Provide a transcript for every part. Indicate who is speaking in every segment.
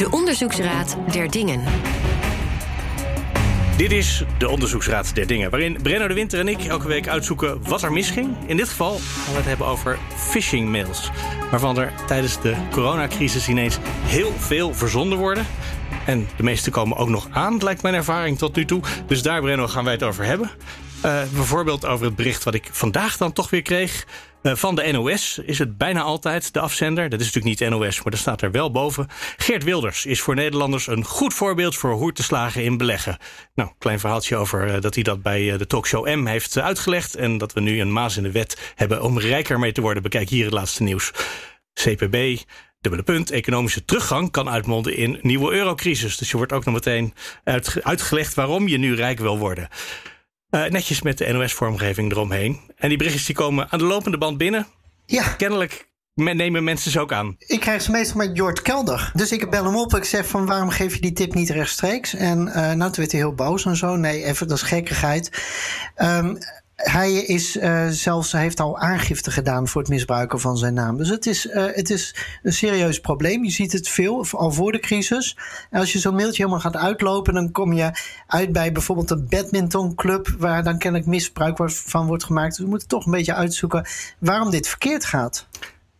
Speaker 1: De Onderzoeksraad der Dingen.
Speaker 2: Dit is de Onderzoeksraad der Dingen, waarin Brenno de Winter en ik elke week uitzoeken wat er misging. In dit geval gaan we het hebben over phishing mails, waarvan er tijdens de coronacrisis ineens heel veel verzonden worden. En de meeste komen ook nog aan, lijkt mijn ervaring tot nu toe. Dus daar, Brenno, gaan wij het over hebben. Uh, bijvoorbeeld over het bericht wat ik vandaag dan toch weer kreeg. Uh, van de NOS is het bijna altijd de afzender. Dat is natuurlijk niet NOS, maar dat staat er wel boven. Geert Wilders is voor Nederlanders een goed voorbeeld voor hoe te slagen in beleggen. Nou, klein verhaaltje over uh, dat hij dat bij de talkshow M heeft uitgelegd. En dat we nu een maas in de wet hebben om rijker mee te worden. Bekijk hier het laatste nieuws. CPB, Dubbele punt, economische teruggang kan uitmonden in nieuwe eurocrisis. Dus je wordt ook nog meteen uitgelegd waarom je nu rijk wil worden. Uh, netjes met de NOS-vormgeving eromheen. En die berichtjes die komen aan de lopende band binnen. Ja. Kennelijk nemen mensen ze ook aan.
Speaker 3: Ik krijg ze meestal met Jort Kelder. Dus ik bel hem op. Ik zeg van waarom geef je die tip niet rechtstreeks? En uh, nou, toen werd hij heel boos en zo. Nee, even, dat is gekkigheid. Um, hij is uh, zelfs, heeft al aangifte gedaan voor het misbruiken van zijn naam. Dus het is, uh, het is een serieus probleem. Je ziet het veel, al voor de crisis. En als je zo'n mailtje helemaal gaat uitlopen, dan kom je uit bij bijvoorbeeld een badmintonclub, waar dan kennelijk misbruik van wordt gemaakt. Dus we moeten toch een beetje uitzoeken waarom dit verkeerd gaat.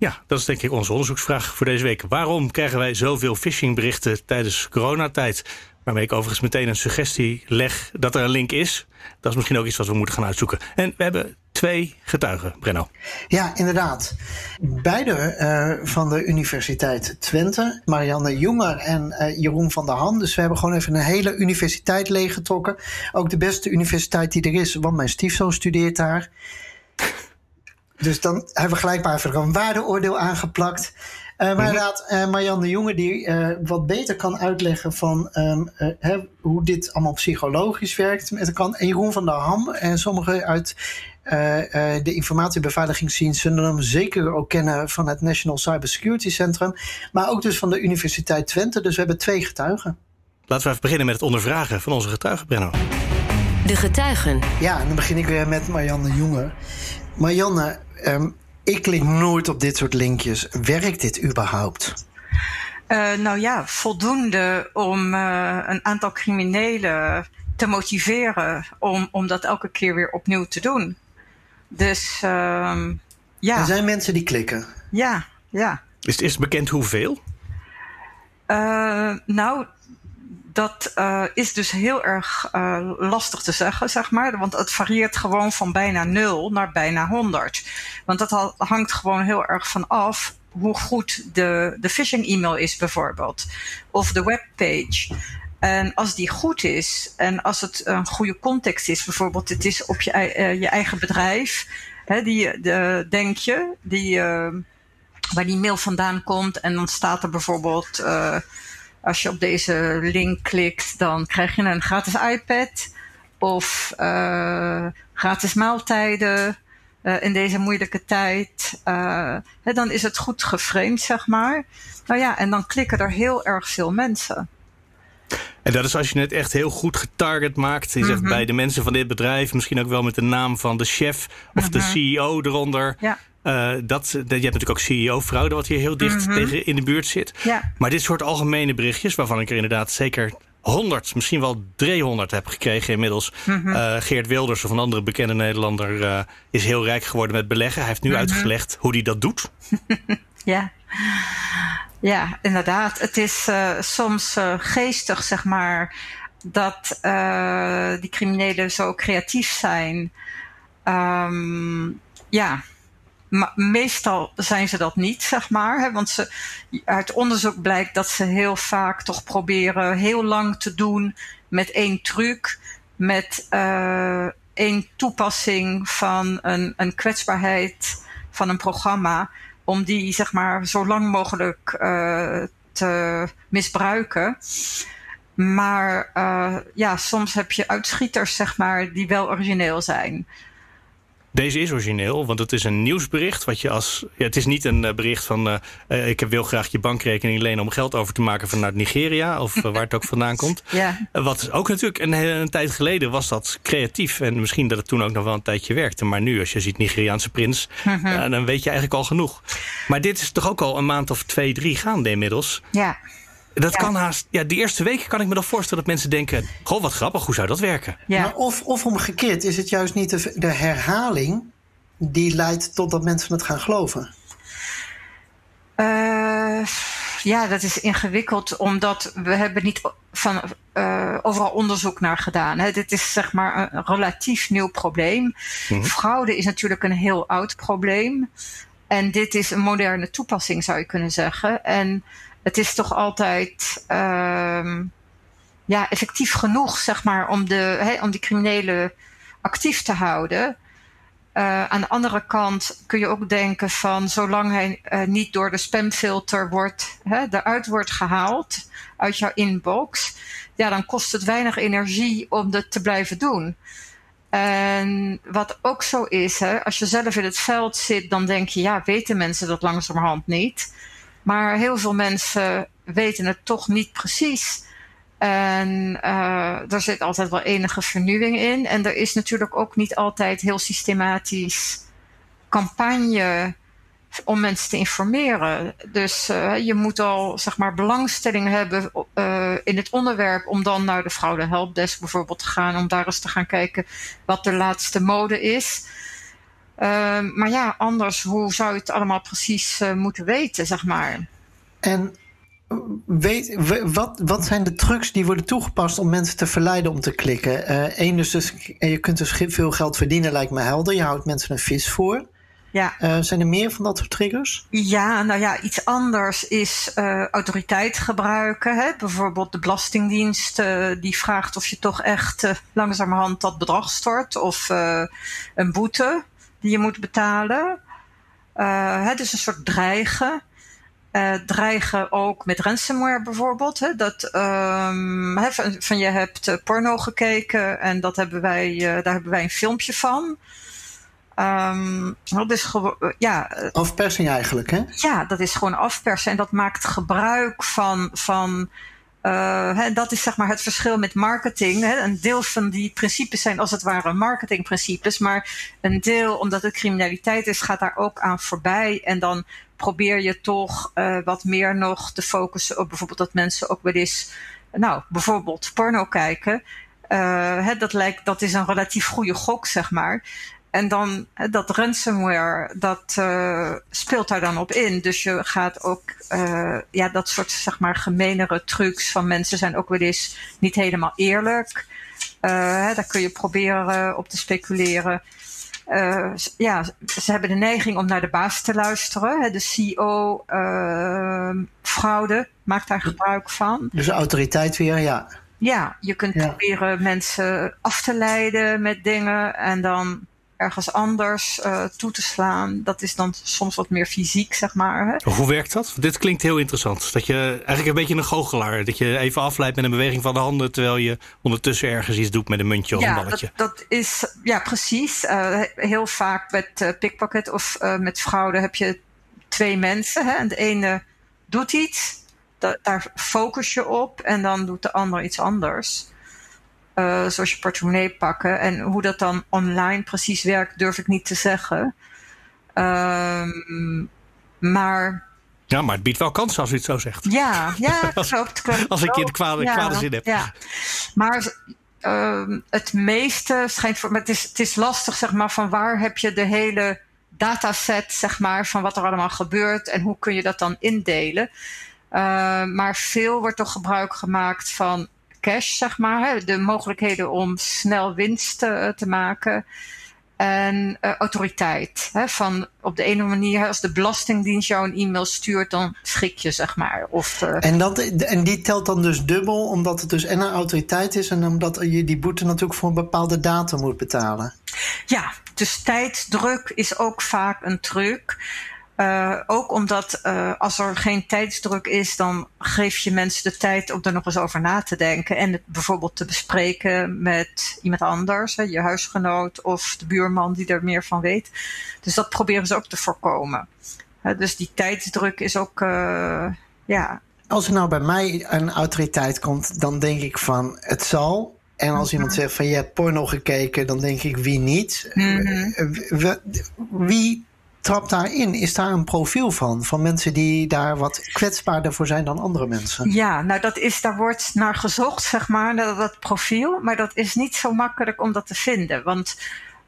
Speaker 2: Ja, dat is denk ik onze onderzoeksvraag voor deze week. Waarom krijgen wij zoveel phishingberichten tijdens coronatijd? Waarmee ik overigens meteen een suggestie leg dat er een link is. Dat is misschien ook iets wat we moeten gaan uitzoeken. En we hebben twee getuigen, Brenno.
Speaker 3: Ja, inderdaad. Beide uh, van de Universiteit Twente. Marianne Jonger en uh, Jeroen van der Ham. Dus we hebben gewoon even een hele universiteit leeggetrokken. Ook de beste universiteit die er is, want mijn stiefzoon studeert daar. Dus dan hebben we gelijk maar even een waardeoordeel aangeplakt. Uh, maar mhm. inderdaad, uh, Marjan de Jonge die uh, wat beter kan uitleggen van um, hè, hoe dit allemaal psychologisch werkt. Met kan. En Jeroen van der Ham en sommigen uit de informatiebeveiligingsdienst zullen hem zeker ook kennen van het National Cybersecurity Centrum. Maar ook dus van de Universiteit Twente. Dus we hebben twee getuigen.
Speaker 2: Laten we even beginnen met het ondervragen van onze getuigen, Brenno.
Speaker 1: De getuigen.
Speaker 3: Ja, en dan begin ik weer met Marianne Jonge. Marianne, um, ik klik nooit op dit soort linkjes. Werkt dit überhaupt?
Speaker 4: Uh, nou ja, voldoende om uh, een aantal criminelen te motiveren om, om dat elke keer weer opnieuw te doen. Dus uh, ja.
Speaker 3: Er zijn mensen die klikken.
Speaker 4: Ja, ja.
Speaker 2: Is, is bekend hoeveel?
Speaker 4: Uh, nou, dat uh, is dus heel erg uh, lastig te zeggen, zeg maar. Want het varieert gewoon van bijna nul naar bijna 100. Want dat hangt gewoon heel erg van af hoe goed de, de phishing e-mail is, bijvoorbeeld. Of de webpage. En als die goed is en als het een goede context is, bijvoorbeeld het is op je, uh, je eigen bedrijf, hè, die, de, denk je, die, waar die mail vandaan komt en dan staat er bijvoorbeeld als je op deze link klikt, dan krijg je een gratis iPad of uh, gratis maaltijden uh, in deze moeilijke tijd. Uh, hè, dan is het goed geframed, zeg maar. Nou ja, en dan klikken er heel erg veel mensen.
Speaker 2: En dat is als je het echt heel goed getarget maakt. Je zegt mm -hmm. bij de mensen van dit bedrijf, misschien ook wel met de naam van de chef of mm -hmm. de mhm. CEO eronder. Ja. Uh, dat, je hebt natuurlijk ook CEO-fraude, wat hier heel dicht mm -hmm. tegen in de buurt zit. Ja. Maar dit soort algemene berichtjes, waarvan ik er inderdaad zeker 100, misschien wel 300 heb gekregen inmiddels. Mm -hmm. uh, Geert Wilders, of een andere bekende Nederlander, uh, is heel rijk geworden met beleggen. Hij heeft nu mm -hmm. uitgelegd hoe hij dat doet.
Speaker 4: ja. ja, inderdaad. Het is soms geestig, zeg maar, dat die criminelen zo creatief zijn. Um, ja, maar meestal zijn ze dat niet, zeg maar. Hè, want ze, uit onderzoek blijkt dat ze heel vaak toch proberen heel lang te doen met één truc, met uh, één toepassing van een, een kwetsbaarheid van een programma, om die zeg maar zo lang mogelijk uh, te misbruiken. Maar uh, ja, soms heb je uitschieters, zeg maar, die wel origineel zijn.
Speaker 2: Deze is origineel, want het is een nieuwsbericht. Wat je als, ja, het is niet een uh, bericht van uh, ik wil graag je bankrekening lenen om geld over te maken vanuit Nigeria of uh, waar het ook vandaan komt. Ja. wat ook natuurlijk een, een, tijd geleden was dat creatief. En misschien dat het toen ook nog wel een tijdje werkte. Maar nu, als je ziet Nigeriaanse prins, -huh. dan weet je eigenlijk al genoeg. Maar dit is toch ook al een maand of twee, drie gaande inmiddels.
Speaker 4: Ja.
Speaker 2: Dat kan haast. Ja, die eerste weken kan ik me dan voorstellen dat mensen denken: Goh, wat grappig, hoe zou dat werken?
Speaker 3: Ja. Maar of, of omgekeerd, is het juist niet de, de herhaling die leidt tot dat mensen het gaan geloven?
Speaker 4: Uh, ja, dat is ingewikkeld, omdat we hebben niet van, uh, overal onderzoek naar gedaan. Hè. Dit is zeg maar een relatief nieuw probleem. Mhm. Fraude is natuurlijk een heel oud probleem. En dit is een moderne toepassing, zou je kunnen zeggen. En het is toch altijd uh, ja, effectief genoeg, zeg maar, om, de, om die criminelen actief te houden. Uh, aan de andere kant kun je ook denken van zolang hij uh, niet door de spamfilter wordt, hè, eruit wordt gehaald uit jouw inbox, ja, dan kost het weinig energie om dat te blijven doen. En wat ook zo is, hè, als je zelf in het veld zit, dan denk je, ja, weten mensen dat langzamerhand niet. Maar heel veel mensen weten het toch niet precies. En uh, er zit altijd wel enige vernieuwing in. En er is natuurlijk ook niet altijd heel systematisch campagne om mensen te informeren. Dus uh, je moet al zeg maar belangstelling hebben uh, in het onderwerp om dan naar de Fraude Helpdesk bijvoorbeeld te gaan, om daar eens te gaan kijken wat de laatste mode is. Uh, maar ja, anders, hoe zou je het allemaal precies moeten weten, zeg maar?
Speaker 3: En Weet, wat, wat zijn de trucs die worden toegepast om mensen te verleiden om te klikken? Eén, uh, dus, dus je kunt dus veel geld verdienen, lijkt me helder. Je houdt mensen een vis voor. Ja. Uh, zijn er meer van dat soort triggers?
Speaker 4: Ja, nou ja, iets anders is uh, autoriteit gebruiken. Hè? Bijvoorbeeld de Belastingdienst die vraagt of je toch echt langzamerhand dat bedrag stort. Of een boete die je moet betalen. het is een soort dreigen. Uh, dreigen ook met ransomware bijvoorbeeld. Hè, dat, um, van, van, je hebt uh, porno gekeken en dat hebben wij, uh, daar hebben wij een filmpje van. Um, dat is ja,
Speaker 3: afpersing eigenlijk, hè?
Speaker 4: Ja, dat is gewoon afpersen. En dat maakt gebruik van, van uh, hè, dat is zeg maar het verschil met marketing. Hè. Een deel van die principes zijn als het ware marketingprincipes, maar een deel, omdat het criminaliteit is, gaat daar ook aan voorbij. En dan probeer je toch uh, wat meer nog te focussen op bijvoorbeeld dat mensen ook wel eens, nou, bijvoorbeeld porno kijken. Uh, hè, dat, lijkt, dat is een relatief goede gok, zeg maar. En dan dat ransomware, dat uh, speelt daar dan op in. Dus je gaat ook, uh, ja, dat soort zeg maar gemenere trucs van mensen zijn ook wel eens niet helemaal eerlijk. Uh, hè, daar kun je proberen op te speculeren. ja, ze hebben de neiging om naar de baas te luisteren. Hè, de CEO fraude maakt daar gebruik van.
Speaker 3: Dus autoriteit weer, ja.
Speaker 4: Ja, je kunt ja. proberen mensen af te leiden met dingen en dan ergens anders uh, toe te slaan. Dat is dan soms wat meer fysiek, zeg maar. Hè?
Speaker 2: Hoe werkt dat? Dit klinkt heel interessant. Dat je eigenlijk een beetje een goochelaar. Dat je even afleidt met een beweging van de handen... terwijl je ondertussen ergens iets doet met een muntje of
Speaker 4: ja,
Speaker 2: een balletje.
Speaker 4: Dat, dat is, ja, precies. Uh, heel vaak met uh, pickpocket of met fraude heb je twee mensen. Hè? En de ene doet iets, da daar focus je op... en dan doet de ander iets anders. Uh, zoals je portemonnee pakken. En hoe dat dan online precies werkt, durf ik niet te zeggen. Um, maar.
Speaker 2: Ja, maar het biedt wel kansen als u het zo zegt.
Speaker 4: Ja, ja klopt. klopt
Speaker 2: als ik in de kwade, ja, kwade zin heb.
Speaker 4: Ja. Maar uh, het meeste schijnt voor. Maar het, is, het is lastig, zeg maar, van waar heb je de hele dataset, zeg maar, van wat er allemaal gebeurt en hoe kun je dat dan indelen. Uh, maar veel wordt toch gebruik gemaakt van cash, zeg maar. De mogelijkheden om snel winst te, te maken. En uh, autoriteit. Hè, van op de ene manier, als de Belastingdienst jou een e-mail stuurt, dan schik je, zeg maar. Of, uh,
Speaker 3: en, dat, en die telt dan dus dubbel, omdat het dus en een autoriteit is en omdat je die boete natuurlijk voor een bepaalde datum moet betalen.
Speaker 4: Ja, dus tijdsdruk is ook vaak een truc. Uh, ook omdat uh, als er geen tijdsdruk is, dan geef je mensen de tijd om er nog eens over na te denken. En het bijvoorbeeld te bespreken met iemand anders, hè, je huisgenoot of de buurman die er meer van weet. Dus dat proberen ze ook te voorkomen. Uh, dus die tijdsdruk is ook, ja.
Speaker 3: Als er nou bij mij een autoriteit komt, dan denk ik van het zal. En als iemand zegt van je hebt porno gekeken, dan denk ik wie niet. Mm -hmm. Wie trapt daarin? Is daar een profiel van? Van mensen die daar wat kwetsbaarder voor zijn dan andere mensen?
Speaker 4: Ja, nou dat is, daar wordt naar gezocht, zeg maar, dat, profiel. Maar dat is niet zo makkelijk om dat te vinden. Want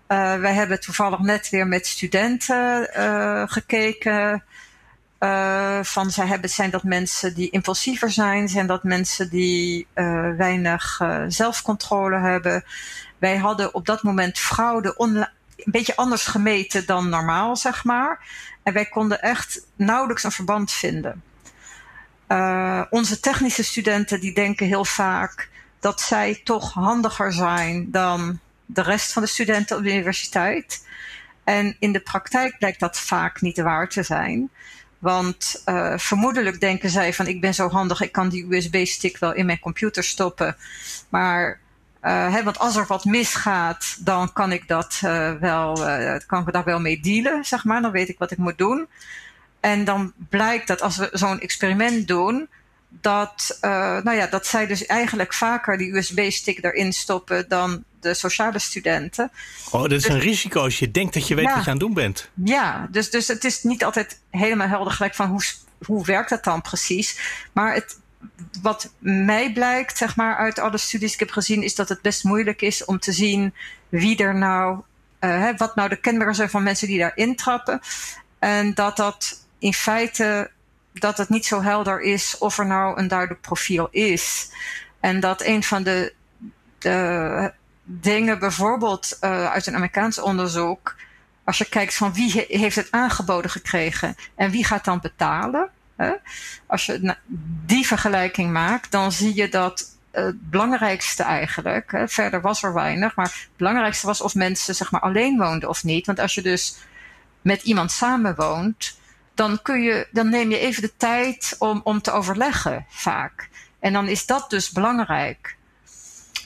Speaker 4: uh, wij hebben toevallig net weer met studenten uh, gekeken. Uh, van zij hebben, zijn dat mensen die impulsiever zijn? Zijn dat mensen die weinig zelfcontrole hebben? Wij hadden op dat moment fraude een beetje anders gemeten dan normaal, zeg maar. En wij konden echt nauwelijks een verband vinden. onze technische studenten die denken heel vaak dat zij toch handiger zijn dan de rest van de studenten op de universiteit. En in de praktijk blijkt dat vaak niet waar te zijn. Want uh, vermoedelijk denken zij van ik ben zo handig, ik kan die USB-stick wel in mijn computer stoppen. Maar uh, hè, want als er wat misgaat, dan kan ik dat uh, wel, kan ik daar wel mee dealen, zeg maar. Dan weet ik wat ik moet doen. En dan blijkt dat als we zo'n experiment doen, dat, nou ja, dat zij dus eigenlijk vaker die USB-stick erin stoppen dan de sociale studenten.
Speaker 2: Oh, dat is een dus- risico als je denkt dat je weet wat je aan het doen bent.
Speaker 4: Ja, dus, dus het is niet altijd helemaal helder gelijk van hoe, hoe werkt dat dan precies. Maar het, wat mij blijkt, zeg maar, uit alle studies die ik heb gezien, is dat het best moeilijk is om te zien wie er nou, uh, wat nou de kenmerken zijn van mensen die daar intrappen. En dat dat in feite, dat het niet zo helder is of er nou een duidelijk profiel is. En dat een van de, de dingen, bijvoorbeeld uh, uit een Amerikaans onderzoek, als je kijkt van wie heeft het aangeboden gekregen en wie gaat dan betalen. Hè? Als je die vergelijking maakt, dan zie je dat het belangrijkste eigenlijk, hè, verder was er weinig, maar het belangrijkste was of mensen zeg maar alleen woonden of niet. Want als je dus met iemand samenwoont, dan, kun je, dan neem je even de tijd om, om te overleggen vaak. En dan is dat dus belangrijk.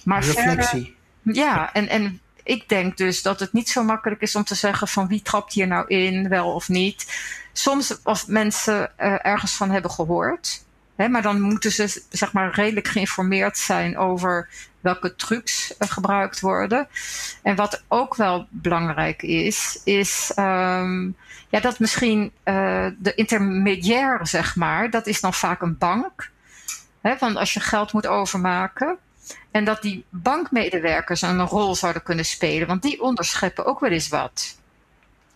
Speaker 3: Maar Reflectie.
Speaker 4: Ja, en, en ik denk dus dat het niet zo makkelijk is om te zeggen van wie trapt hier nou in, wel of niet. Soms of mensen uh, ergens van hebben gehoord. Hè, maar dan moeten ze zeg maar redelijk geïnformeerd zijn over welke trucs uh, gebruikt worden. En wat ook wel belangrijk is, is um, ja, dat misschien uh, de intermediair, zeg maar, dat is dan vaak een bank. Hè, want als je geld moet overmaken, en dat die bankmedewerkers een rol zouden kunnen spelen, want die onderscheppen ook wel eens wat.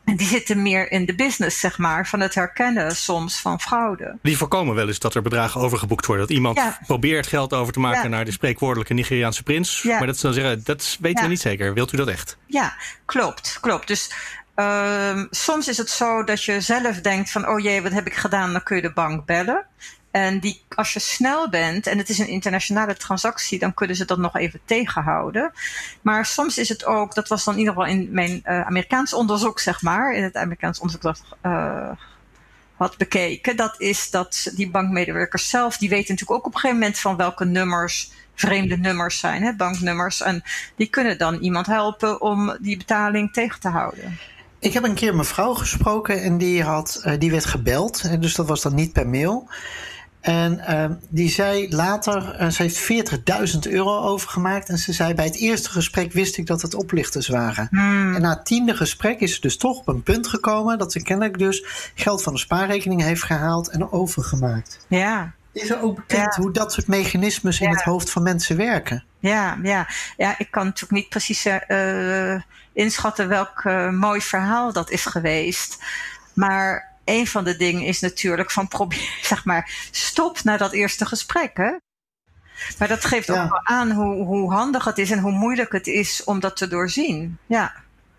Speaker 4: En die zitten meer in de business, zeg maar, van het herkennen soms van fraude.
Speaker 2: Die voorkomen wel eens dat er bedragen overgeboekt worden. Dat iemand probeert geld over te maken naar de spreekwoordelijke Nigeriaanse prins. Maar dat, dan zeggen, dat weten we niet zeker. Wilt u dat echt?
Speaker 4: Ja, klopt. klopt. Dus uh, soms is het zo dat je zelf denkt van, oh jee, wat heb ik gedaan? Dan kun je de bank bellen. En die, als je snel bent en het is een internationale transactie, dan kunnen ze dat nog even tegenhouden. Maar soms is het ook, dat was dan in ieder geval in mijn uh, Amerikaans onderzoek, zeg maar, in het Amerikaans onderzoek dat uh, had bekeken, dat is dat die bankmedewerkers zelf, die weten natuurlijk ook op een gegeven moment van welke nummers vreemde nummers zijn, hè, banknummers. En die kunnen dan iemand helpen om die betaling tegen te houden.
Speaker 3: Ik heb een keer mijn vrouw gesproken en die, had, uh, die werd gebeld. Dus dat was dan niet per mail. En uh, die zei later, uh, ze heeft 40.000 euro overgemaakt. En ze zei, bij het eerste gesprek wist ik dat het oplichters waren. Hmm. En na het tiende gesprek is ze dus toch op een punt gekomen... dat ze kennelijk dus geld van de spaarrekening heeft gehaald en overgemaakt.
Speaker 4: Ja.
Speaker 3: Is er ook bekend hoe dat soort mechanismes in het hoofd van mensen werken?
Speaker 4: Ja, ja. ja ik kan natuurlijk niet precies uh, inschatten welk mooi verhaal dat is geweest. Maar een van de dingen is natuurlijk van probeer, zeg maar, stop na dat eerste gesprek. Hè? Maar dat geeft ook wel aan hoe, hoe handig het is en hoe moeilijk het is om dat te doorzien. Ja.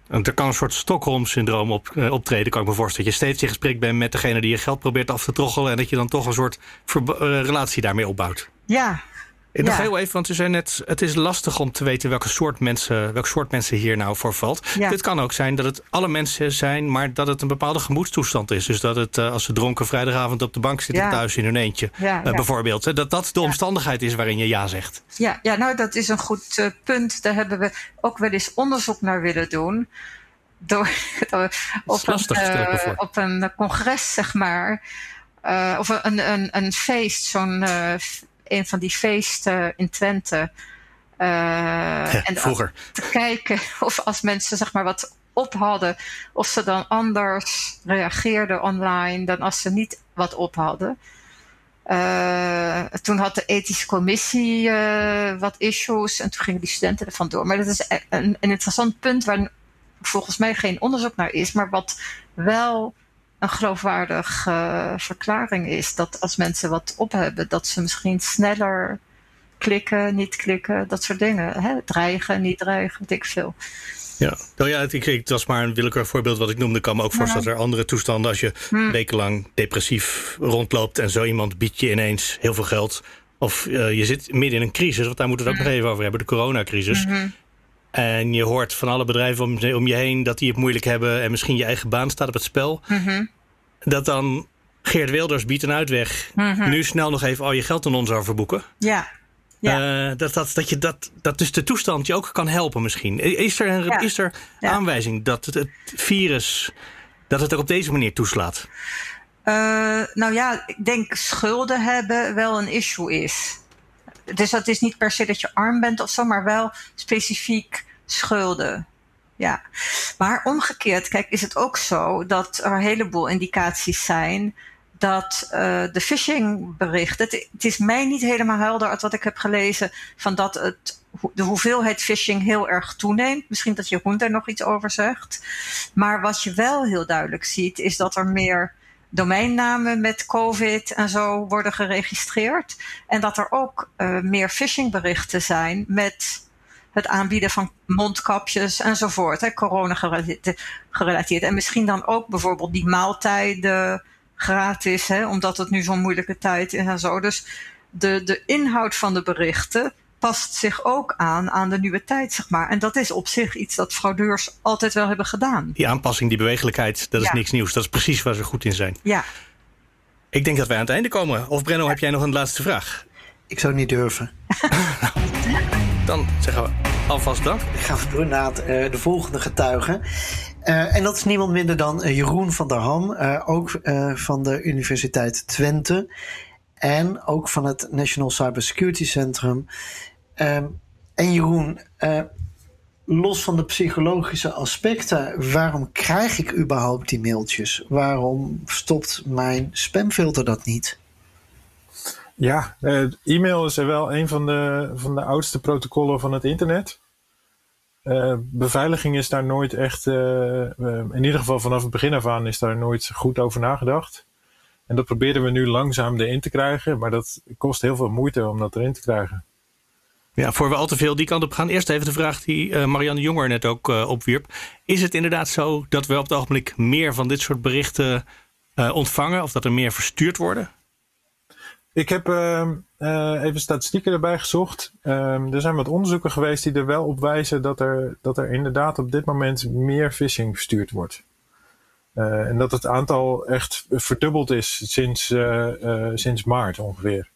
Speaker 2: En er kan een soort Stockholm-syndroom op, uh, optreden, kan ik me voorstellen. Dat je steeds in gesprek bent met degene die je geld probeert af te troggelen. En dat je dan toch een soort uh, relatie daarmee opbouwt.
Speaker 4: Ja,
Speaker 2: nog heel even, want u zei net, het is lastig om te weten welke soort mensen, welk soort mensen hier nou voor valt. Ja. Dit kan ook zijn dat het alle mensen zijn, maar dat het een bepaalde gemoedstoestand is. Dus dat het uh, als ze dronken vrijdagavond op de bank zitten ja. thuis in hun eentje, uh, bijvoorbeeld. Dat dat de omstandigheid is waarin je ja zegt.
Speaker 4: Ja, ja nou dat is een goed uh, punt. Daar hebben we ook wel eens onderzoek naar willen doen. Door, op, lastig, een, op een congres, zeg maar. of een, een, een feest, zo'n een van die feesten in Twente.
Speaker 2: Uh, en vroeger.
Speaker 4: Te kijken of als mensen zeg maar wat op hadden, of ze dan anders reageerden online dan als ze niet wat op hadden. Uh, toen had de ethische commissie uh, wat issues en toen gingen die studenten er vandoor. Maar dat is een, een, interessant punt waar volgens mij geen onderzoek naar is, maar wat wel een geloofwaardige uh, verklaring is. Dat als mensen wat op hebben, dat ze misschien sneller klikken, niet klikken, dat soort dingen. Hè? Dreigen, niet dreigen, dik veel.
Speaker 2: Ja, nou ja het, het, was maar een willekeurig voorbeeld wat ik noemde. Ik kan me ook voorstellen dat er andere toestanden... als je hm. wekenlang depressief rondloopt... en zo iemand biedt je ineens heel veel geld... of uh, je zit midden in een crisis, want daar moeten we het ook hm. nog even over hebben... de coronacrisis. Hm. En je hoort van alle bedrijven om, om, je heen dat die het moeilijk hebben... en misschien je eigen baan staat op het spel.
Speaker 4: -hmm.
Speaker 2: Dat dan Geert Wilders biedt een uitweg.
Speaker 4: -hmm.
Speaker 2: Nu snel nog even al je geld aan ons overboeken.
Speaker 4: Ja. Ja.
Speaker 2: Uh, dat, dat, dat, je dat, dat dus de toestand je ook kan helpen misschien. Is er, een,
Speaker 4: Ja.
Speaker 2: is er
Speaker 4: Ja.
Speaker 2: aanwijzing dat het, het virus dat het er op deze manier toeslaat?
Speaker 4: Eh, nou ja, ik denk schulden hebben wel een issue is. Dus dat is niet per se dat je arm bent of zo, maar wel specifiek schulden. Ja, maar omgekeerd, kijk, is het ook zo dat er een heleboel indicaties zijn dat uh, de phishingberichten. Het, het is mij niet helemaal helder uit wat ik heb gelezen van dat het, de hoeveelheid phishing heel erg toeneemt. Misschien dat Jeroen daar nog iets over zegt. Maar wat je wel heel duidelijk ziet, is dat er meer domeinnamen met COVID en zo worden geregistreerd. En dat er ook uh, meer phishingberichten zijn met het aanbieden van mondkapjes enzovoort. Hè, corona gerelateerd. En misschien dan ook bijvoorbeeld die maaltijden gratis, hè, omdat het nu zo'n moeilijke tijd is en zo. Dus de, de inhoud van de berichten past zich ook aan aan de nieuwe tijd, zeg maar. En dat is op zich iets dat fraudeurs altijd wel hebben gedaan.
Speaker 2: Die aanpassing, die bewegelijkheid, dat is
Speaker 4: Ja.
Speaker 2: niks nieuws. Dat is precies waar ze goed in zijn.
Speaker 4: Ja,
Speaker 2: Ik denk dat wij aan het einde komen. Of Brenno, heb jij nog een laatste vraag?
Speaker 3: Ik zou niet durven.
Speaker 2: Dan zeggen we alvast dank.
Speaker 3: Ik ga door naar eh, de volgende getuige. Eh, en dat is niemand minder dan eh, Jeroen van der Ham, eh, ook eh, van de Universiteit Twente en ook van het National Cybersecurity Centrum. Ehm, en Jeroen, eh, los van de psychologische aspecten, waarom krijg ik überhaupt die mailtjes? Waarom stopt mijn spamfilter dat niet?
Speaker 5: Ja, eh, e-mail is wel een van de, van de oudste protocollen van het internet. Eh, beveiliging is daar nooit echt, in ieder geval vanaf het begin af aan, is daar nooit goed over nagedacht. En dat proberen we nu langzaam erin te krijgen, maar dat kost heel veel moeite om dat erin te krijgen.
Speaker 2: Ja, voor we al te veel die kant op gaan. Eerst even de vraag die eh, Marianne Jonger net ook eh, opwierp. Is het inderdaad zo dat we op het ogenblik meer van dit soort berichten eh, ontvangen? Of dat er meer verstuurd worden?
Speaker 5: Ik heb ehm, eh, even statistieken erbij gezocht. Ehm, er zijn wat onderzoeken geweest die er wel op wijzen dat er, dat er inderdaad op dit moment meer phishing verstuurd wordt. En dat het aantal echt verdubbeld is sinds, sinds maart ongeveer.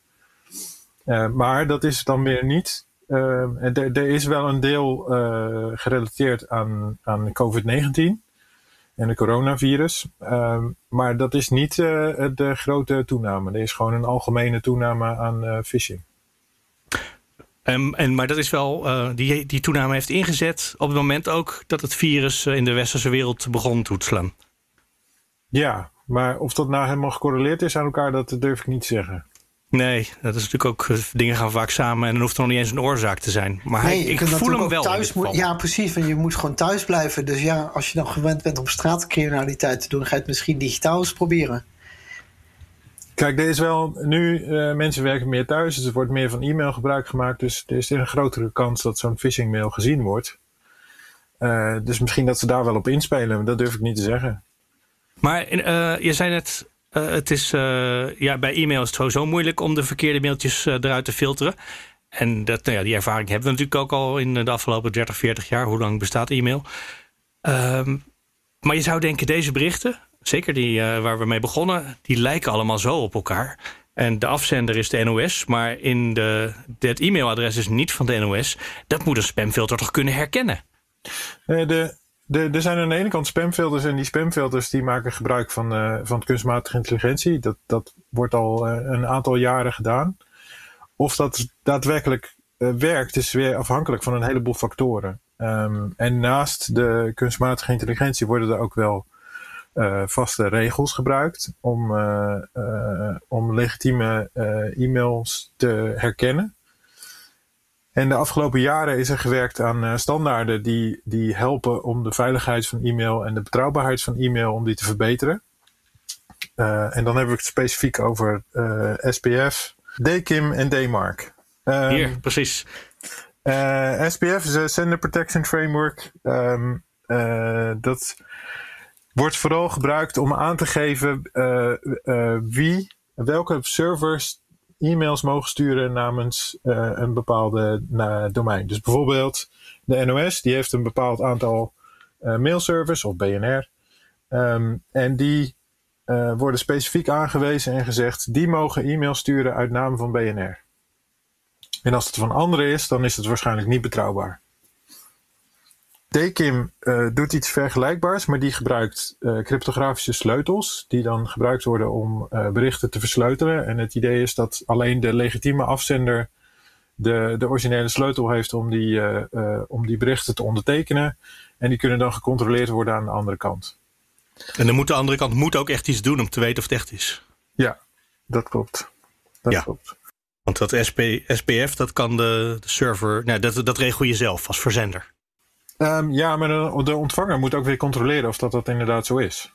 Speaker 5: Maar dat is dan weer niet. Ehm, en er, er is wel een deel eh, gerelateerd aan, aan COVID-19 en de coronavirus. Ehm, maar dat is niet eh, de grote toename. Er is gewoon een algemene toename aan eh, phishing.
Speaker 2: Ehm, en, maar dat is wel, die, die toename heeft ingezet op het moment ook dat het virus in de westerse wereld begon toe te slaan.
Speaker 5: Ja, maar of dat nou helemaal gecorreleerd is aan elkaar, dat durf ik niet te zeggen.
Speaker 2: Nee, dat is natuurlijk ook, eh, dingen gaan vaak samen en dan hoeft er nog niet eens een oorzaak te zijn. Maar hij, ik voel hem wel.
Speaker 3: thuis moet- Ja, precies. Want je moet gewoon thuis blijven. Dus ja, als je dan gewend bent om straatcriminaliteit te doen, ga je het misschien digitaal eens proberen.
Speaker 5: Kijk, er is wel nu, eh, mensen werken meer thuis, dus er wordt meer van e-mail gebruik gemaakt. Dus er is een grotere kans dat zo'n phishing mail gezien wordt. Eh, dus misschien dat ze daar wel op inspelen, dat durf ik niet te zeggen.
Speaker 2: Maar eh, je zei net, eh, het is, eh, ja, bij e-mail is het sowieso moeilijk om de verkeerde mailtjes eh, eruit te filteren. En dat, nou ja, die ervaring hebben we natuurlijk ook al in de afgelopen 30, 40 jaar. Hoe lang bestaat e-mail? Ehm, maar je zou denken, deze berichten, zeker die waar we mee begonnen, die lijken allemaal zo op elkaar. En de afzender is de NOS, maar in de, het e-mailadres is niet van de NOS. Dat moet een spamfilter toch kunnen herkennen?
Speaker 5: De, er zijn aan de ene kant spamfilters en die spamfilters die maken gebruik van, eh, van kunstmatige intelligentie. Dat, dat wordt al eh, een aantal jaren gedaan. Of dat daadwerkelijk eh, werkt is weer afhankelijk van een heleboel factoren. Ehm, en naast de kunstmatige intelligentie worden er ook wel vaste regels gebruikt om, om legitieme e-mails te herkennen. En de afgelopen jaren is er gewerkt aan standaarden die, die helpen om de veiligheid van e-mail en de betrouwbaarheid van e-mail om die te verbeteren. en dan hebben we het specifiek over SPF, DKIM en DMARC.
Speaker 2: Um, Hier, precies.
Speaker 5: SPF is een Sender Protection Framework. Um, dat wordt vooral gebruikt om aan te geven uh, uh, wie, welke servers e-mails mogen sturen namens uh, een bepaalde domein. Dus bijvoorbeeld de NOS, die heeft een bepaald aantal mailservers of BNR. Um, en die worden specifiek aangewezen en gezegd, die mogen e-mails sturen uit naam van BNR. En als het van anderen is, dan is het waarschijnlijk niet betrouwbaar. DKIM uh, doet iets vergelijkbaars, maar die gebruikt uh, cryptografische sleutels, die dan gebruikt worden om uh, berichten te versleutelen. En het idee is dat alleen de legitieme afzender de, de originele sleutel heeft om die, om die berichten te ondertekenen. En die kunnen dan gecontroleerd worden aan de andere kant.
Speaker 2: En dan moet de andere kant moet ook echt iets doen om te weten of het echt is.
Speaker 5: Ja, dat klopt. Dat
Speaker 2: ja.
Speaker 5: klopt.
Speaker 2: Want dat SP, SPF, dat kan de, de server, nou, dat, dat regel je zelf als verzender.
Speaker 5: Um, ja, maar de, de, ontvanger moet ook weer controleren of dat, dat inderdaad zo is.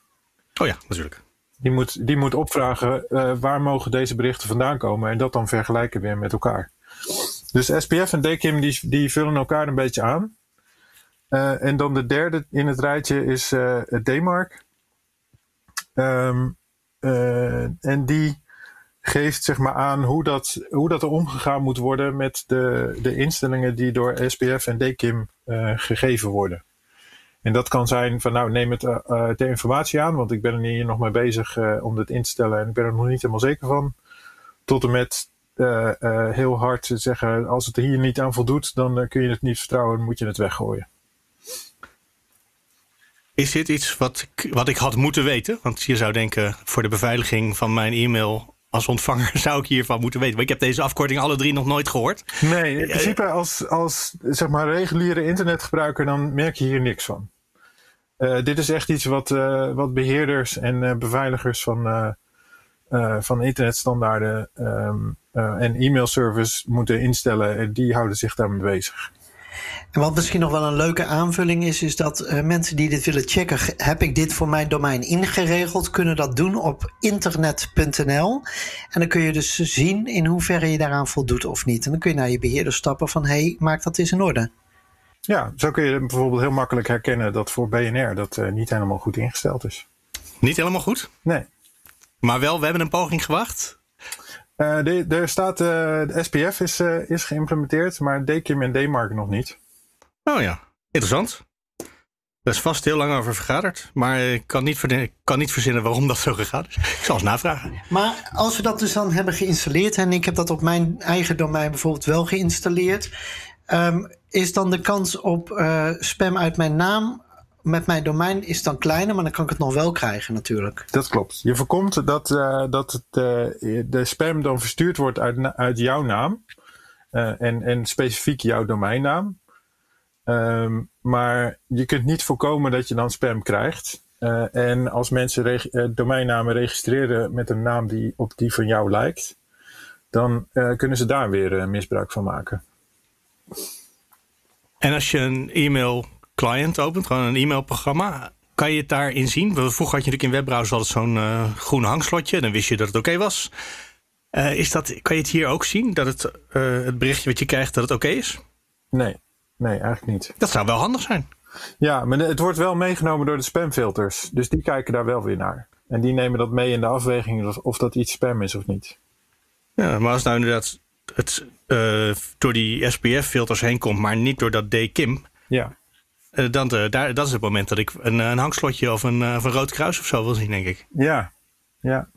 Speaker 2: Oh ja, natuurlijk.
Speaker 5: Die moet, die moet opvragen uh, waar mogen deze berichten vandaan komen en dat dan vergelijken weer met elkaar. Dus SPF en DKIM die, die vullen elkaar een beetje aan. Uh, en dan de derde in het rijtje is uh, DMARC. Um, en die geeft zeg maar aan hoe dat, hoe dat er omgegaan moet worden met de, de instellingen die door SPF en DKIM uh, gegeven worden. En dat kan zijn van nou neem het uh, ter informatie aan, want ik ben er hier nog mee bezig om dit in te stellen en ik ben er nog niet helemaal zeker van. Tot en met heel hard zeggen als het er hier niet aan voldoet, dan kun je het niet vertrouwen en moet je het weggooien.
Speaker 2: Is dit iets wat, wat ik had moeten weten? Want je zou denken, voor de beveiliging van mijn e-mail als ontvanger zou ik hiervan moeten weten. Maar ik heb deze afkorting alle drie nog nooit gehoord.
Speaker 5: Nee, in principe als, als zeg maar reguliere internetgebruiker dan merk je hier niks van. Uh, dit is echt iets wat, uh, wat beheerders en uh, beveiligers van, van internetstandaarden um, en e-mailservice moeten instellen. En die houden zich daarmee bezig.
Speaker 3: En wat misschien nog wel een leuke aanvulling is, is dat uh, mensen die dit willen checken, heb ik dit voor mijn domein ingeregeld, kunnen dat doen op internet.nl. En dan kun je dus zien in hoeverre je daaraan voldoet of niet. En dan kun je naar je beheerder stappen van, hé, hey, maak dat eens in orde.
Speaker 5: Ja, zo kun je bijvoorbeeld heel makkelijk herkennen dat voor BNR dat uh, niet helemaal goed ingesteld is.
Speaker 2: Niet helemaal goed?
Speaker 5: Nee.
Speaker 2: Maar wel, we hebben een poging gewacht.
Speaker 5: Uh, de, er staat, uh, de SPF is, uh, is geïmplementeerd, maar DKIM en DMARC nog niet.
Speaker 2: Oh ja, interessant. Er is vast heel lang over vergaderd, maar ik kan niet, kan niet verzinnen waarom dat zo gegaan is. Ik zal eens navragen.
Speaker 3: Maar als we dat dus dan hebben geïnstalleerd, en ik heb dat op mijn eigen domein bijvoorbeeld wel geïnstalleerd, um, is dan de kans op uh, spam uit mijn naam met mijn domein is dan kleiner, maar dan kan ik het nog wel krijgen natuurlijk.
Speaker 5: Dat klopt. Je voorkomt dat, uh, dat het, uh, de spam dan verstuurd wordt uit, uit jouw naam uh, en, en specifiek jouw domeinnaam. Um, maar je kunt niet voorkomen dat je dan spam krijgt. Uh, en als mensen reg uh, domeinnamen registreren met een naam die op die van jou lijkt, dan uh, kunnen ze daar weer misbruik van maken.
Speaker 2: En als je een e-mail client opent, gewoon een e-mailprogramma, kan je het daarin zien? Vroeger had je natuurlijk in webbrowser altijd zo'n groen hangslotje, dan wist je dat het oké okay was. is dat, kan je het hier ook zien, dat het, het berichtje wat je krijgt, dat het oké okay is?
Speaker 5: Nee. Nee, eigenlijk niet.
Speaker 2: Dat zou wel handig zijn.
Speaker 5: Ja, maar het wordt wel meegenomen door de spamfilters. Dus die kijken daar wel weer naar. En die nemen dat mee in de afweging of dat iets spam is of niet.
Speaker 2: Ja, maar als nou inderdaad het door die SPF-filters heen komt, maar niet door dat DKIM.
Speaker 5: Ja.
Speaker 2: Uh, dan, uh, daar, dat is het moment dat ik een, een hangslotje of een, of een rood kruis of zo wil zien, denk ik.
Speaker 5: Ja, ja.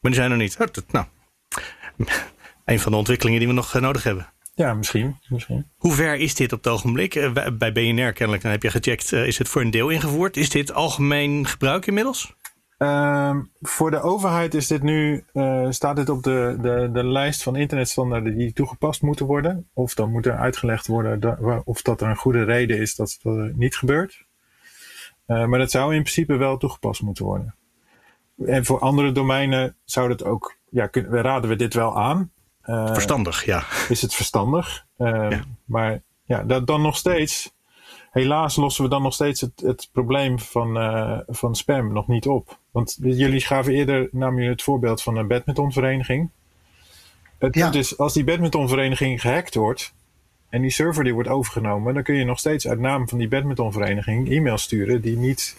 Speaker 2: Maar die zijn er niet. Nou, een van de ontwikkelingen die we nog nodig hebben.
Speaker 5: Ja, misschien, misschien.
Speaker 2: Hoe ver is dit op het ogenblik? Eh, bij BNR kennelijk, dan heb je gecheckt, eh, is het voor een deel ingevoerd. Is dit algemeen gebruik inmiddels?
Speaker 5: Ehm, voor de overheid is dit nu, eh, staat dit op de, de, de lijst van internetstandaarden die toegepast moeten worden. Of dan moet er uitgelegd worden of dat er een goede reden is dat het niet gebeurt. Uh, maar dat zou in principe wel toegepast moeten worden. En voor andere domeinen zou dat ook, ja, kun, raden we dit wel aan.
Speaker 2: Uh, verstandig, ja.
Speaker 5: Is het verstandig? Ja. Maar ja, dat, dan nog steeds helaas lossen we dan nog steeds het, het probleem van, uh, van spam nog niet op. Want jullie gaven eerder namelijk het voorbeeld van een badmintonvereniging. Het ja. punt is, als die badmintonvereniging gehackt wordt en die server die wordt overgenomen, dan kun je nog steeds uit naam van die badmintonvereniging e-mails sturen die niet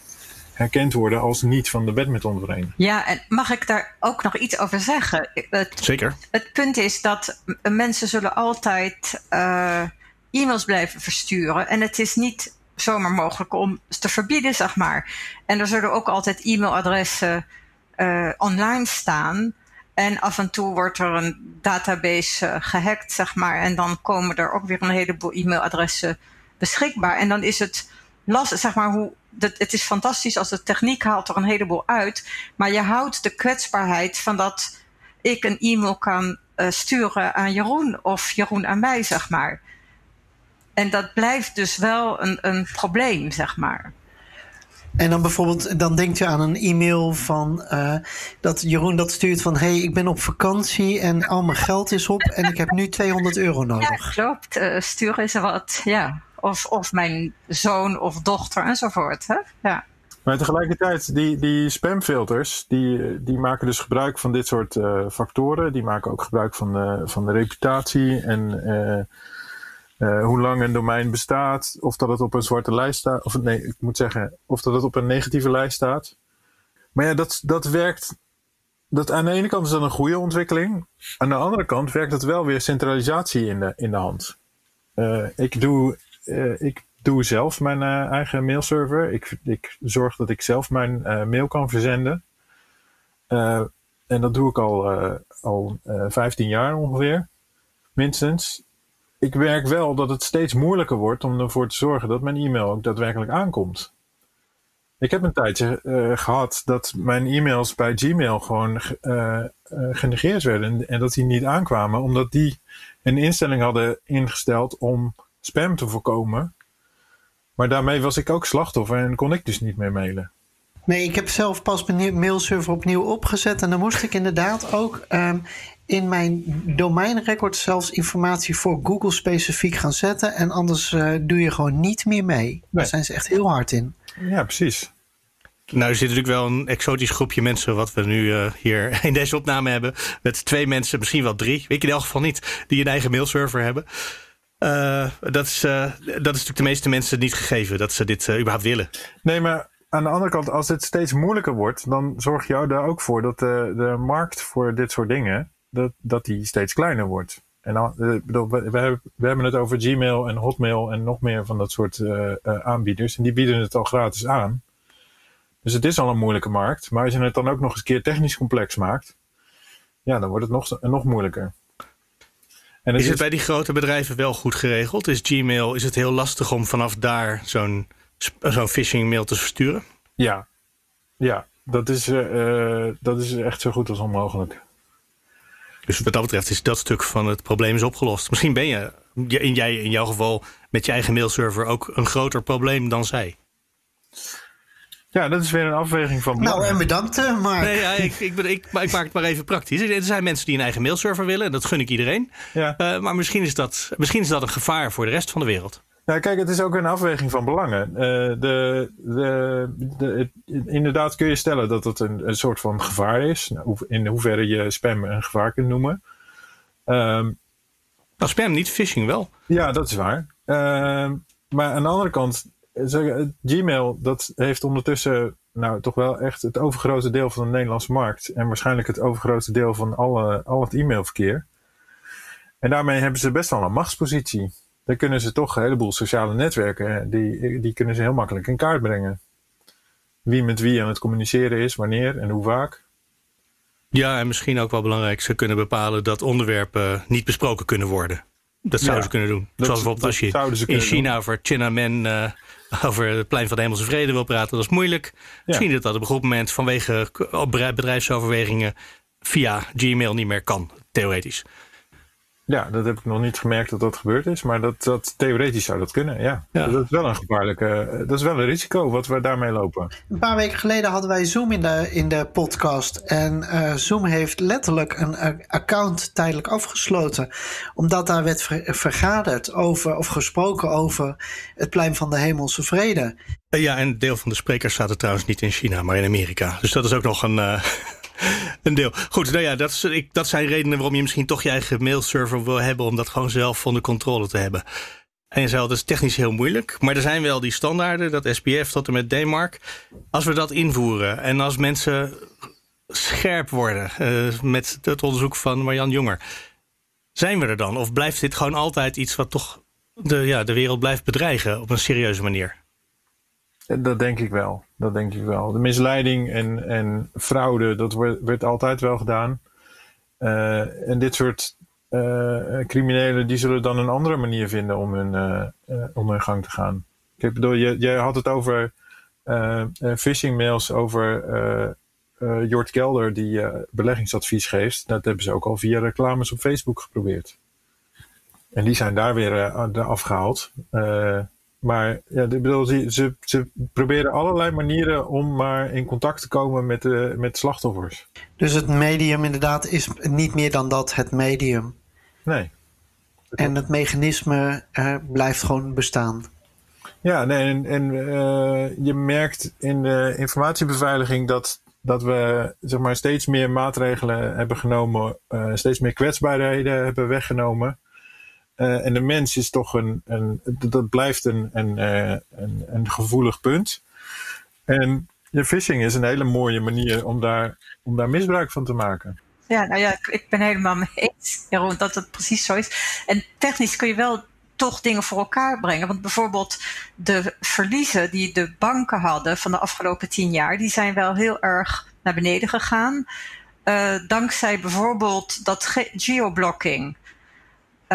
Speaker 5: herkend worden als niet van de badmintonvereniging.
Speaker 4: Ja, en mag ik daar ook nog iets over zeggen? Het,
Speaker 2: Zeker.
Speaker 4: Het punt is dat mensen zullen altijd uh, e-mails blijven versturen. En het is niet zomaar mogelijk om te verbieden, zeg maar. En er zullen ook altijd e-mailadressen uh, online staan. En af en toe wordt er een database uh, gehackt, zeg maar. En dan komen er ook weer een heleboel e-mailadressen beschikbaar. En dan is het lastig, zeg maar, hoe. Dat, het is fantastisch als de techniek haalt er een heleboel uit. Maar je houdt de kwetsbaarheid van dat ik een e-mail kan uh, sturen aan Jeroen of Jeroen aan mij, zeg maar. En dat blijft dus wel een, een probleem, zeg maar.
Speaker 3: En dan bijvoorbeeld, dan denkt je aan een e-mail van uh, dat Jeroen dat stuurt van hey, ik ben op vakantie en al mijn geld is op en ik heb nu 200 euro nodig.
Speaker 4: Ja, klopt. Uh, stuur eens wat, ja. Of, of mijn zoon of dochter enzovoort. Hè? Ja.
Speaker 5: Maar tegelijkertijd, die, die spamfilters, die, die maken dus gebruik van dit soort uh, factoren. Die maken ook gebruik van de, van de reputatie en uh, hoe lang een domein bestaat, of dat het op een zwarte lijst staat, of nee, ik moet zeggen, of dat het op een negatieve lijst staat. Maar ja, dat, dat werkt. Dat aan de ene kant is dat een goede ontwikkeling. Aan de andere kant werkt het wel weer centralisatie in de, in de hand. Uh, ik, doe, uh, ik doe zelf mijn eigen mailserver. Ik, ik zorg dat ik zelf mijn mail kan verzenden. en dat doe ik al, al 15 jaar ongeveer, minstens ik werk wel dat het steeds moeilijker wordt om ervoor te zorgen dat mijn e-mail ook daadwerkelijk aankomt. Ik heb een tijdje uh, gehad dat mijn e-mails bij Gmail gewoon uh, genegeerd werden en, dat die niet aankwamen, omdat die een instelling hadden ingesteld om spam te voorkomen. Maar daarmee was ik ook slachtoffer en kon ik dus niet meer mailen.
Speaker 3: Nee, ik heb zelf pas mijn mailserver opnieuw opgezet en dan moest ik inderdaad ook um, in mijn domeinrecord zelfs informatie voor Google specifiek gaan zetten. En anders uh, doe je gewoon niet meer mee. Nee. Daar zijn ze echt heel hard in.
Speaker 5: Ja, precies.
Speaker 2: Nou, er zit natuurlijk wel een exotisch groepje mensen, wat we nu uh, hier in deze opname hebben. Met twee mensen, misschien wel drie, weet ik in elk geval niet, die een eigen mailserver hebben. Uh, dat, is, dat is natuurlijk de meeste mensen niet gegeven dat ze dit überhaupt willen.
Speaker 5: Nee, maar aan de andere kant, als het steeds moeilijker wordt, dan zorg je daar ook voor dat de, de markt voor dit soort dingen dat, dat die steeds kleiner wordt. En dan, bedoel, we, we, we, hebben het over Gmail en Hotmail en nog meer van dat soort uh, uh, aanbieders. En die bieden het al gratis aan. Dus het is al een moeilijke markt. Maar als je het dan ook nog eens een keer technisch complex maakt, ja, dan wordt het nog, nog moeilijker.
Speaker 2: En het is, is het bij die grote bedrijven wel goed geregeld? Is Gmail, is het heel lastig om vanaf daar zo'n zo'n phishing mail te versturen?
Speaker 5: Ja, ja dat, is, uh, dat is echt zo goed als onmogelijk.
Speaker 2: Dus wat dat betreft is dat stuk van het probleem is opgelost. Misschien ben je, in, jij in jouw geval, met je eigen mailserver ook een groter probleem dan zij.
Speaker 5: Ja, dat is weer een afweging van.
Speaker 3: Nou, en bedankt, Mark.
Speaker 2: Nee, ja, ik, ik, ik, ik, maak het maar even praktisch. Er zijn mensen die een eigen mailserver willen, en dat gun ik iedereen. Ja. Uh, maar misschien is, dat, misschien is dat een gevaar voor de rest van de wereld.
Speaker 5: Ja, kijk, het is ook een afweging van belangen. Uh, de, de, de, inderdaad kun je stellen dat het een, een soort van gevaar is. Nou, in hoeverre je spam een gevaar kunt noemen. Um,
Speaker 2: nou, spam niet, phishing wel.
Speaker 5: Ja, dat is waar. Uh, maar aan de andere kant, Gmail, dat heeft ondertussen nou toch wel echt het overgrote deel van de Nederlandse markt. En waarschijnlijk het overgrote deel van alle, al het e-mailverkeer. En daarmee hebben ze best wel een machtspositie dan kunnen ze toch een heleboel sociale netwerken, die, die kunnen ze heel makkelijk in kaart brengen. Wie met wie aan het communiceren is, wanneer en hoe vaak.
Speaker 2: Ja, en misschien ook wel belangrijk, ze kunnen bepalen dat onderwerpen niet besproken kunnen worden. Dat zouden
Speaker 5: Ja.
Speaker 2: ze kunnen doen.
Speaker 5: Dat-
Speaker 2: Zoals bijvoorbeeld als je in China over Tiananmen, eh over het plein van de Hemelse Vrede wil praten. Dat is moeilijk. Misschien dat dat op een goed moment vanwege bedrijfsoverwegingen via Gmail niet meer kan, theoretisch.
Speaker 5: Ja, dat heb ik nog niet gemerkt dat dat gebeurd is. Maar dat, dat, theoretisch zou dat kunnen, ja.
Speaker 2: Ja.
Speaker 5: Dat is wel een gevaarlijke... Dat is wel een risico wat we daarmee lopen.
Speaker 3: Een paar weken geleden hadden wij Zoom in de, in de podcast. En eh, Zoom heeft letterlijk een eh, account tijdelijk afgesloten. Omdat daar werd ver- vergaderd over, of gesproken over het plein van de Hemelse Vrede.
Speaker 2: Eh, Ja, en een deel van de sprekers zaten trouwens niet in China, maar in Amerika. Dus dat is ook nog een, eh, een deel. Goed, nou ja, dat, is, ik, dat zijn redenen waarom je misschien toch je eigen mailserver wil hebben. Om dat gewoon zelf onder controle te hebben. En je dat is technisch heel moeilijk. Maar er zijn wel die standaarden, dat SPF tot en met DMARC. Als we dat invoeren en als mensen scherp worden eh, met het onderzoek van Marjan Jonger. Zijn we er dan? Of blijft dit gewoon altijd iets wat toch de, ja, de wereld blijft bedreigen op een serieuze manier?
Speaker 5: Dat denk ik wel. Dat denk ik wel. De misleiding en, en fraude, dat werd altijd wel gedaan. Eh, en dit soort eh, criminelen, die zullen dan een andere manier vinden om hun, eh, gang te gaan. Ik bedoel, je, jij had het over phishing mails over Jort Kelder die beleggingsadvies geeft. Dat hebben ze ook al via reclames op Facebook geprobeerd. En die zijn daar weer eh, afgehaald. Maar ja, ik bedoel, ze, ze, ze proberen allerlei manieren om maar in contact te komen met, de met slachtoffers.
Speaker 3: Dus het medium inderdaad is niet meer dan dat, het medium.
Speaker 5: Nee.
Speaker 3: En het mechanisme eh, blijft gewoon bestaan.
Speaker 5: Ja, nee, en, en eh, je merkt in de informatiebeveiliging dat, dat we zeg maar, steeds meer maatregelen hebben genomen, eh, steeds meer kwetsbaarheden hebben weggenomen. Eh, en de mens is toch een, een dat blijft een, een, eh, een, een gevoelig punt. En de phishing is een hele mooie manier om daar, om daar misbruik van te maken.
Speaker 4: Ja, nou ja, ik- ik ben helemaal mee eens, Jeroen, dat het precies zo is. En technisch kun je wel toch dingen voor elkaar brengen. Want bijvoorbeeld de verliezen die de banken hadden van de afgelopen tien jaar, die zijn wel heel erg naar beneden gegaan. Eh, dankzij bijvoorbeeld dat ge- geoblocking.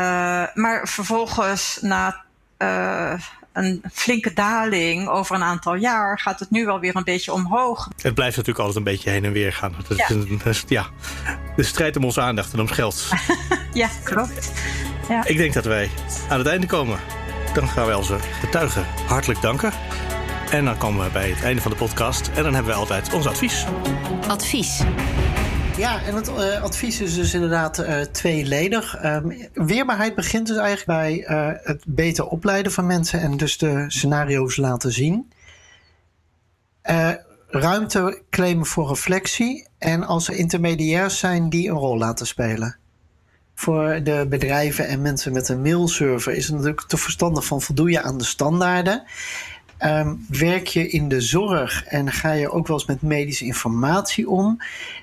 Speaker 4: Eh, maar vervolgens na eh, een flinke daling over een aantal jaar gaat het nu wel weer een beetje omhoog.
Speaker 2: Het blijft natuurlijk altijd een beetje heen en weer gaan. Dat is,
Speaker 4: Ja.
Speaker 2: een- dat is- ja, de strijd om onze aandacht en om geld.
Speaker 4: Ja, klopt. Ja.
Speaker 2: Ik denk dat wij aan het einde komen. Dan gaan wij onze getuigen hartelijk danken. En dan komen we bij het einde van de podcast. En dan hebben we altijd ons advies.
Speaker 1: Advies.
Speaker 3: Ja, en het eh, advies is dus inderdaad eh, tweeledig. Ehm, weerbaarheid begint dus eigenlijk bij eh, het beter opleiden van mensen en dus de scenario's laten zien. Ruimte claimen voor reflectie en als er intermediairs zijn die een rol laten spelen. Voor de bedrijven en mensen met een mailserver is het natuurlijk te verstandig van voldoe je aan de standaarden. Ehm, werk je in de zorg en ga je ook wel eens met medische informatie om,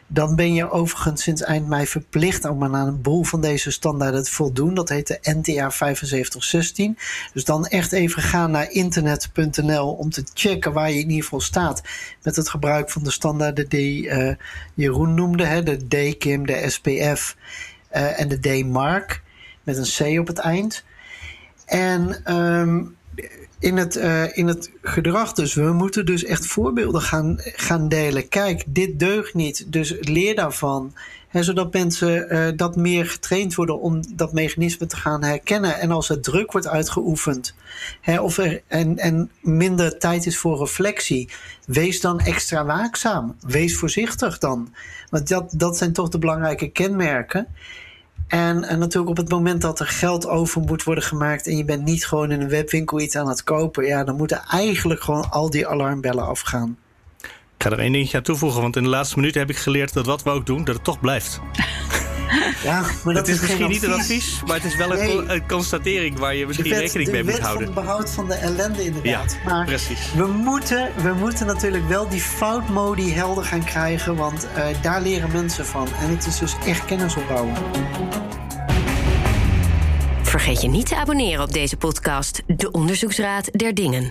Speaker 3: dan ben je overigens sinds eind mei verplicht om aan een boel van deze standaarden te voldoen. Dat heet de NTA 7516. Dus dan echt even gaan naar internet.nl om te checken waar je in ieder geval staat met het gebruik van de standaarden die eh, Jeroen noemde, hè, de DKIM, de SPF eh, en de D-Mark met een C op het eind. En ehm, in het, eh, in het gedrag dus. We moeten dus echt voorbeelden gaan, gaan delen. Kijk, dit deugt niet, dus leer daarvan. Hè, zodat mensen eh, dat meer getraind worden om dat mechanisme te gaan herkennen. En als er druk wordt uitgeoefend hè, of er, en, en minder tijd is voor reflectie, wees dan extra waakzaam. Wees voorzichtig dan. Want dat, dat zijn toch de belangrijke kenmerken. En, en natuurlijk op het moment dat er geld over moet worden gemaakt en je bent niet gewoon in een webwinkel iets aan het kopen, ja, dan moeten eigenlijk gewoon al die alarmbellen afgaan.
Speaker 2: Ik ga er één dingetje aan toevoegen, want in de laatste minuten heb ik geleerd dat wat we ook doen, dat het toch blijft.
Speaker 3: Ja, maar dat
Speaker 2: het is, misschien niet een advies, maar het is wel een,
Speaker 3: Nee.
Speaker 2: co- een constatering waar je
Speaker 3: De
Speaker 2: misschien
Speaker 3: wet,
Speaker 2: rekening
Speaker 3: de
Speaker 2: mee moet
Speaker 3: wet van
Speaker 2: houden.
Speaker 3: het behoud van de ellende inderdaad.
Speaker 2: Ja,
Speaker 3: maar
Speaker 2: precies.
Speaker 3: We moeten, we moeten natuurlijk wel die foutmodi helder gaan krijgen, want eh, daar leren mensen van. En het is dus echt kennis opbouwen.
Speaker 1: Vergeet je niet te abonneren op deze podcast, De Onderzoeksraad der Dingen.